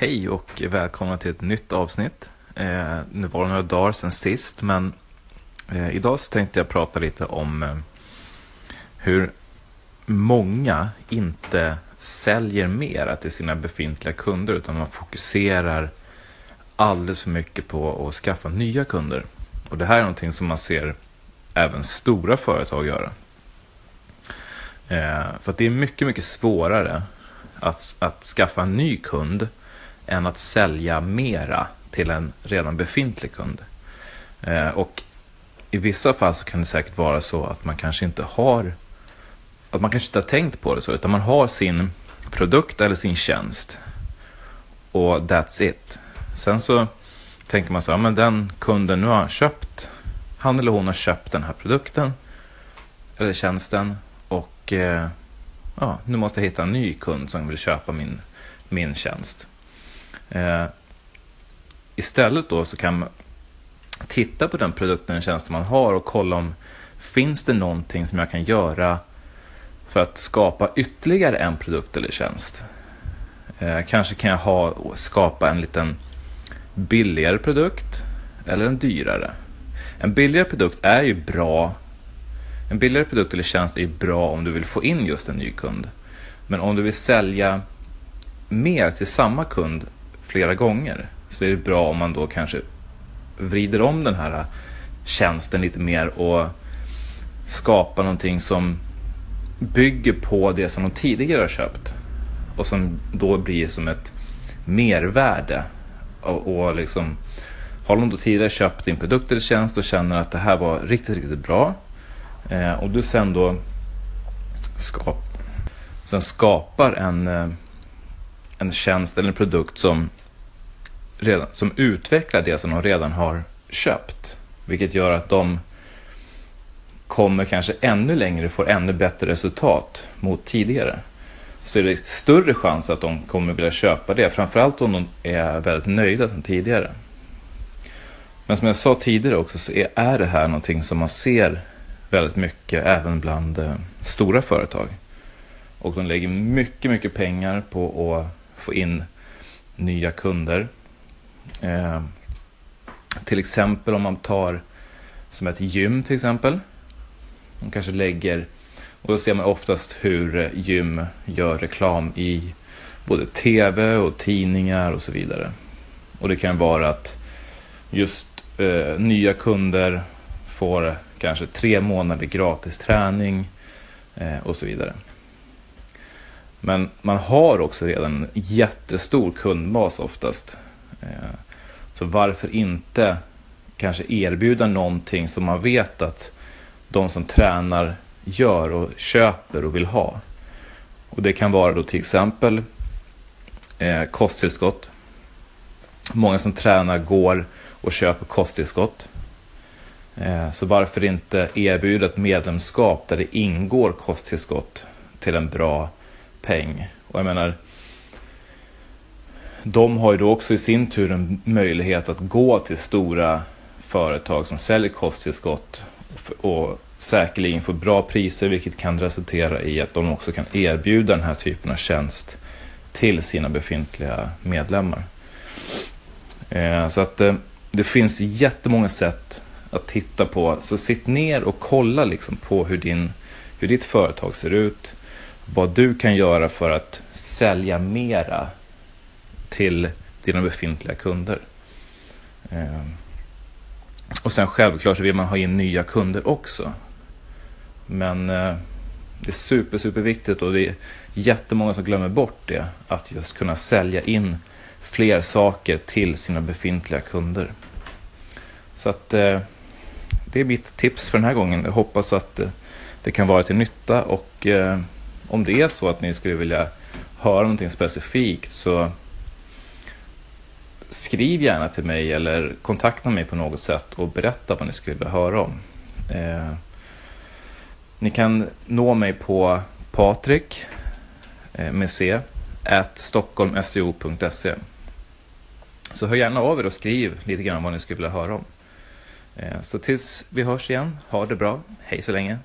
Hej och välkomna till ett nytt avsnitt. Eh, nu var det några dagar sedan sist, men eh, idag så tänkte jag prata lite om eh, hur många inte säljer mera till sina befintliga kunder, utan man fokuserar alldeles för mycket på att skaffa nya kunder. Och det här är någonting som man ser även stora företag göra. Eh, för att det är mycket, mycket svårare att, att skaffa en ny kund än att sälja mera till en redan befintlig kund. Eh, och i vissa fall så kan det säkert vara så att man kanske inte har att man kanske inte har tänkt på det så, utan man har sin produkt eller sin tjänst och that's it. Sen så tänker man så här, men den kunden nu har köpt, han eller hon har köpt den här produkten eller tjänsten och eh, ja, nu måste jag hitta en ny kund som vill köpa min, min tjänst. Eh, istället då så kan man titta på den produkten eller tjänsten man har och kolla om finns det någonting som jag kan göra för att skapa ytterligare en produkt eller tjänst. Eh, kanske kan jag ha, skapa en liten billigare produkt eller en dyrare. En billigare produkt är ju bra. En billigare produkt eller tjänst är ju bra om du vill få in just en ny kund. Men om du vill sälja mer till samma kund flera gånger så är det bra om man då kanske vrider om den här tjänsten lite mer och skapar någonting som bygger på det som de tidigare har köpt och som då blir som ett mervärde. Och, och liksom, har de då tidigare köpt din produkt eller tjänst och känner att det här var riktigt, riktigt bra eh, och du sen då skap, sen skapar en, eh, en tjänst eller en produkt som redan, som utvecklar det som de redan har köpt. Vilket gör att de kommer kanske ännu längre och får ännu bättre resultat mot tidigare. Så är det större chans att de kommer vilja köpa det. Framförallt om de är väldigt nöjda sedan tidigare. Men som jag sa tidigare också så är det här någonting som man ser väldigt mycket även bland eh, stora företag. Och de lägger mycket, mycket pengar på att få in nya kunder. Eh, till exempel om man tar som ett gym till exempel. Man kanske lägger, och då ser man oftast hur gym gör reklam i både tv och tidningar och så vidare. Och det kan vara att just eh, nya kunder får kanske tre månader gratis träning eh, och så vidare. Men man har också redan en jättestor kundbas oftast. Eh, så varför inte kanske erbjuda någonting som man vet att de som tränar gör och köper och vill ha. Och det kan vara då till exempel eh, kosttillskott. Många som tränar går och köper kosttillskott. Eh, så varför inte erbjuda ett medlemskap där det ingår kosttillskott till en bra peng? Och jag menar, de har ju då också i sin tur en möjlighet att gå till stora företag som säljer kosttillskott och säkerligen få bra priser vilket kan resultera i att de också kan erbjuda den här typen av tjänst till sina befintliga medlemmar. Eh, så att eh, det finns jättemånga sätt att titta på. Så sitt ner och kolla liksom på hur, din, hur ditt företag ser ut. Vad du kan göra för att sälja mera till dina befintliga kunder. Ehm, och sen självklart så vill man ha in nya kunder också. Men eh, det är super, super viktigt och det är jättemånga som glömmer bort det. Att just kunna sälja in fler saker till sina befintliga kunder. Så att eh, det är mitt tips för den här gången. Jag hoppas att eh, det kan vara till nytta och om det är så att ni skulle vilja höra någonting specifikt så skriv gärna till mig eller kontakta mig på något sätt och berätta vad ni skulle vilja höra om. Eh, ni kan nå mig på Patrik eh, med C at stockholmseo.se Så hör gärna av er och skriv lite grann vad ni skulle vilja höra om. Eh, så tills vi hörs igen, ha det bra, hej så länge.